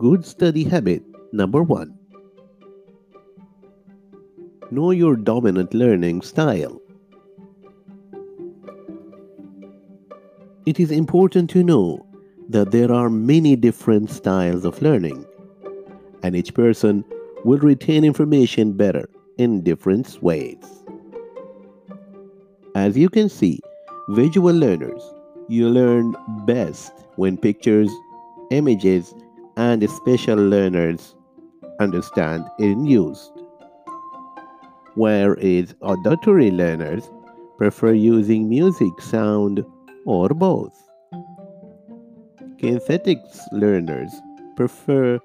Good study habit number one. Know your dominant learning style. It is important to know that there are many different styles of learning, and each person will retain information better in different ways. As you can see, visual learners, you learn best when pictures, images, and special learners understand in used. Whereas auditory learners prefer using music, sound, or both. Kinesthetics learners prefer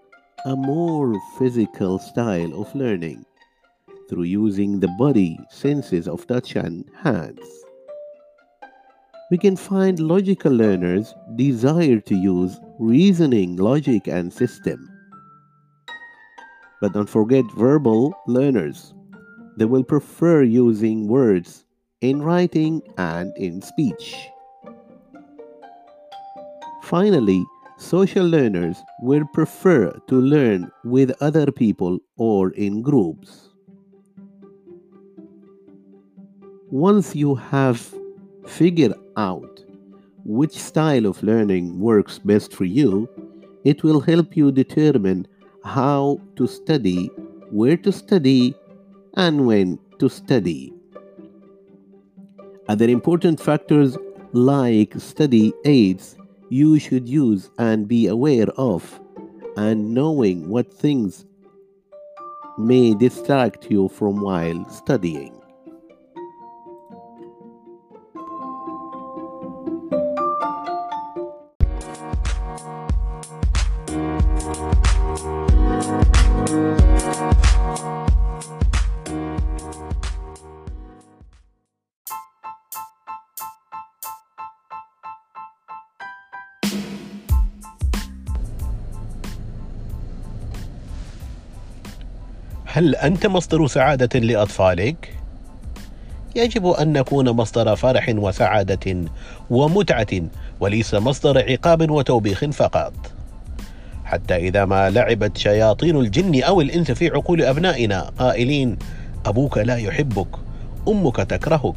a more physical style of learning through using the body, senses of touch, and hands. We can find logical learners desire to use reasoning, logic, and system. But don't forget verbal learners. They will prefer using words in writing and in speech. Finally, social learners will prefer to learn with other people or in groups. Once you have figured out which style of learning works best for you, it will help you determine how to study, where to study, and when to study. Other important factors like study aids you should use and be aware of, and knowing what things may distract you from while studying. هل أنت مصدر سعادة لأطفالك؟ يجب أن نكون مصدر فرح وسعادة ومتعة وليس مصدر عقاب وتوبيخ فقط. حتى إذا ما لعبت شياطين الجن أو الإنس في عقول أبنائنا قائلين: أبوك لا يحبك، أمك تكرهك،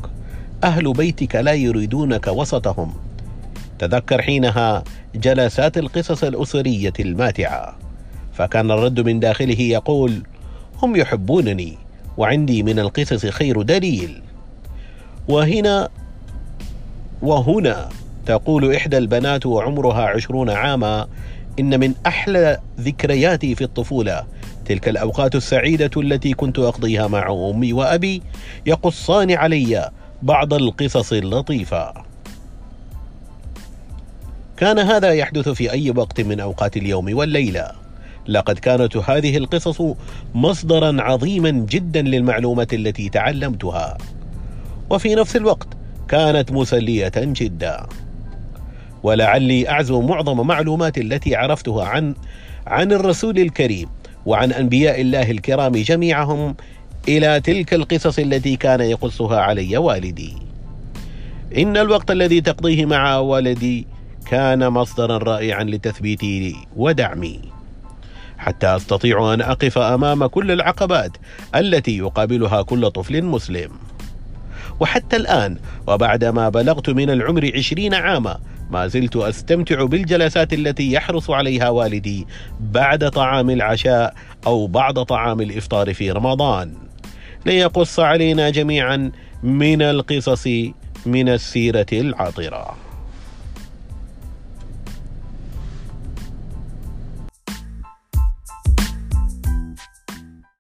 أهل بيتك لا يريدونك وسطهم. تذكر حينها جلسات القصص الأسرية الماتعة، فكان الرد من داخله يقول: هم يحبونني وعندي من القصص خير دليل وهنا وهنا تقول إحدى البنات وعمرها عشرون عاما إن من أحلى ذكرياتي في الطفولة تلك الأوقات السعيدة التي كنت أقضيها مع أمي وأبي يقصان علي بعض القصص اللطيفة. كان هذا يحدث في أي وقت من أوقات اليوم والليلة. لقد كانت هذه القصص مصدرا عظيما جدا للمعلومات التي تعلمتها. وفي نفس الوقت كانت مسلية جدا. ولعلي أعزو معظم معلومات التي عرفتها عن عن الرسول الكريم وعن أنبياء الله الكرام جميعهم إلى تلك القصص التي كان يقصها علي والدي. إن الوقت الذي تقضيه مع والدي كان مصدرا رائعا لتثبيتي ودعمي. حتى أستطيع أن أقف أمام كل العقبات التي يقابلها كل طفل مسلم. وحتى الآن وبعدما بلغت من العمر عشرين عاما ما زلت أستمتع بالجلسات التي يحرص عليها والدي بعد طعام العشاء أو بعد طعام الإفطار في رمضان. ليقص علينا جميعا من القصص من السيرة العطره